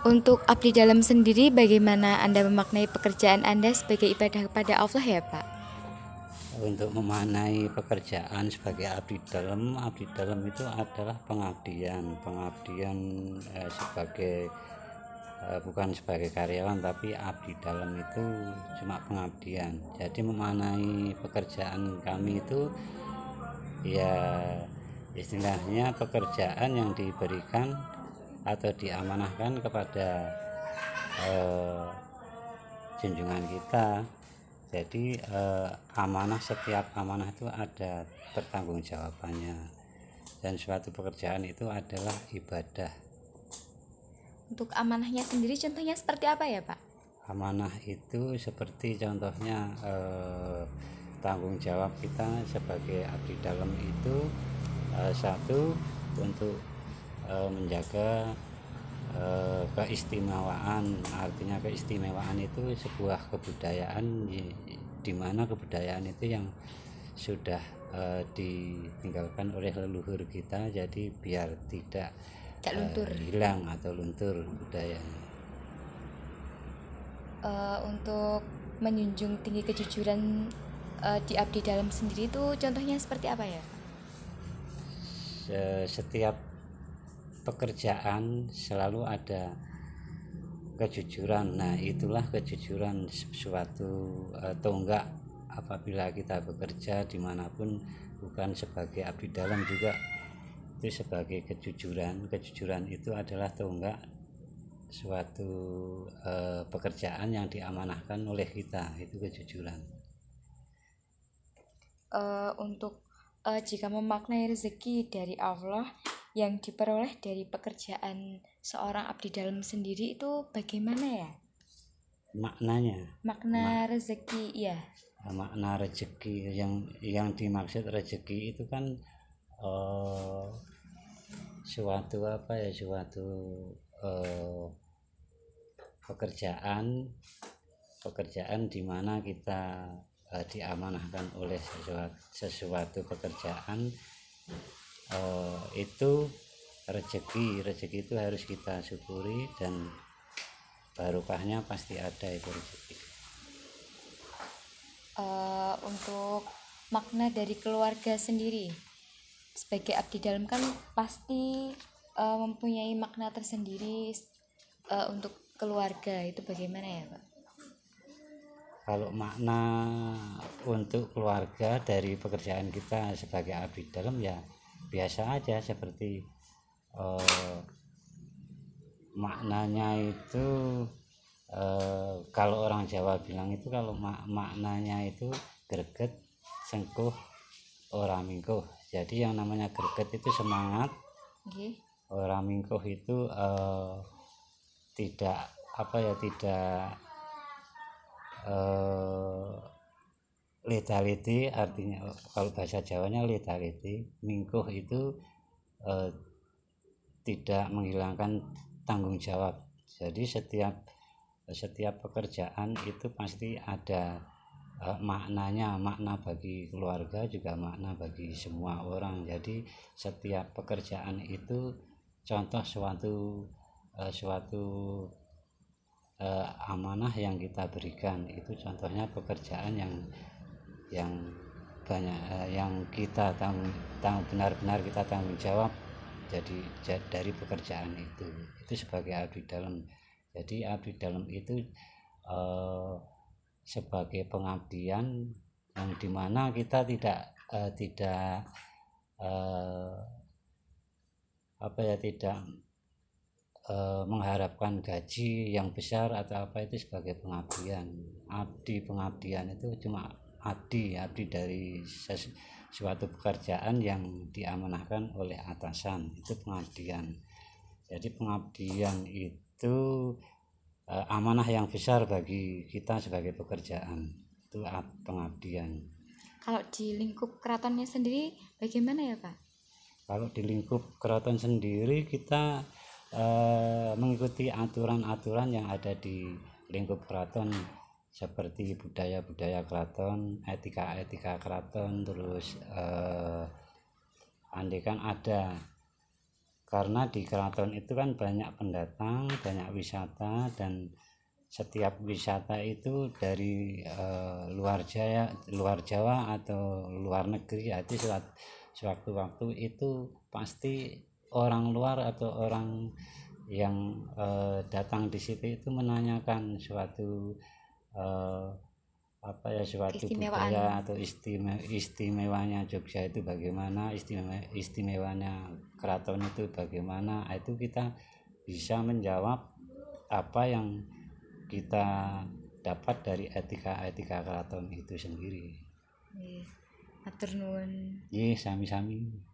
Untuk abdi dalam sendiri, bagaimana Anda memaknai pekerjaan Anda sebagai ibadah kepada Allah ya Pak? Untuk memaknai pekerjaan sebagai abdi dalam, abdi dalam itu adalah pengabdian, pengabdian eh, sebagai eh, bukan sebagai karyawan tapi abdi dalam itu cuma pengabdian. Jadi memaknai pekerjaan kami itu ya istilahnya pekerjaan yang diberikan atau diamanahkan kepada eh, junjungan kita. Jadi eh, amanah setiap amanah itu ada pertanggungjawabannya. Dan suatu pekerjaan itu adalah ibadah. Untuk amanahnya sendiri, contohnya seperti apa ya Pak? amanah itu seperti contohnya eh, tanggung jawab kita sebagai abdi dalam itu eh, satu untuk menjaga eh, keistimewaan artinya keistimewaan itu sebuah kebudayaan di, di mana kebudayaan itu yang sudah eh, ditinggalkan oleh leluhur kita jadi biar tidak eh, luntur. hilang atau luntur budayanya Eh, untuk menjunjung tinggi kejujuran eh, di abdi dalam sendiri itu contohnya seperti apa ya? Se- setiap pekerjaan selalu ada kejujuran. Nah, itulah kejujuran suatu eh, tonggak apabila kita bekerja di mana pun bukan sebagai abdi dalam juga itu sebagai kejujuran. Kejujuran itu adalah tonggak suatu eh, pekerjaan yang diamanahkan oleh kita itu kejujuran. Eh, untuk eh, jika memaknai rezeki dari Allah yang diperoleh dari pekerjaan seorang abdi dalam sendiri itu bagaimana ya? Maknanya Makna rezeki ya. Makna rezeki yang yang dimaksud rezeki itu kan eh, suatu apa ya suatu eh, pekerjaan pekerjaan di mana kita eh, diamanahkan oleh sesuatu, sesuatu pekerjaan eh, itu rezeki rezeki itu harus kita syukuri dan barokahnya pasti ada itu rezeki Eh, untuk makna dari keluarga sendiri sebagai abdi dalam kan pasti eh, mempunyai makna tersendiri eh, untuk keluarga itu bagaimana ya Pak? kalau makna untuk keluarga dari pekerjaan kita sebagai abdi dalam ya biasa aja seperti eh, maknanya itu eh, kalau orang Jawa bilang itu kalau mak- maknanya itu greget sengkuh orang mingkuh jadi yang namanya greget itu semangat Nggih. orang mingkuh itu eh, tidak apa ya tidak eh leta-leti artinya kalau bahasa Jawanya leta-leti mingkuh itu eh, tidak menghilangkan tanggung jawab. Jadi setiap setiap pekerjaan itu pasti ada eh, maknanya makna bagi keluarga juga makna bagi semua orang. Jadi setiap pekerjaan itu contoh suatu eh, suatu eh, amanah yang kita berikan itu contohnya pekerjaan yang yang banyak eh, yang kita tanggung tanggung benar-benar kita tanggung jawab jadi ja- dari pekerjaan itu. Itu sebagai abdi dalam. Jadi abdi dalam itu eh, sebagai pengabdian yang di mana kita tidak eh, tidak eh, apa ya tidak mengharapkan gaji yang besar atau apa itu sebagai pengabdian. Abdi pengabdian itu cuma abdi abdi dari suatu pekerjaan yang diamanahkan oleh atasan itu pengabdian. Jadi pengabdian itu eh, amanah yang besar bagi kita sebagai pekerjaan. Itu ab- pengabdian. Kalau di lingkup keratonnya sendiri bagaimana ya Pak? kalau di lingkup keraton sendiri kita eh, mengikuti aturan-aturan yang ada di lingkup keraton seperti budaya-budaya keraton, etika-etika keraton, terus eh, andai kan ada. Karena di keraton itu kan banyak pendatang banyak wisata dan setiap wisata itu dari eh, luar Jaya luar Jawa atau luar negeri suat- sewaktu-waktu itu pasti orang luar atau orang yang eh, datang di situ itu menanyakan suatu eh, apa ya suatu budaya atau istime, istimewanya Jogja itu bagaimana istimewa istimewanya keraton itu bagaimana Nah, itu kita bisa menjawab apa yang kita dapat dari etika-etika keraton itu sendiri. Nggih. Matur nuwun. Iya, sami-sami.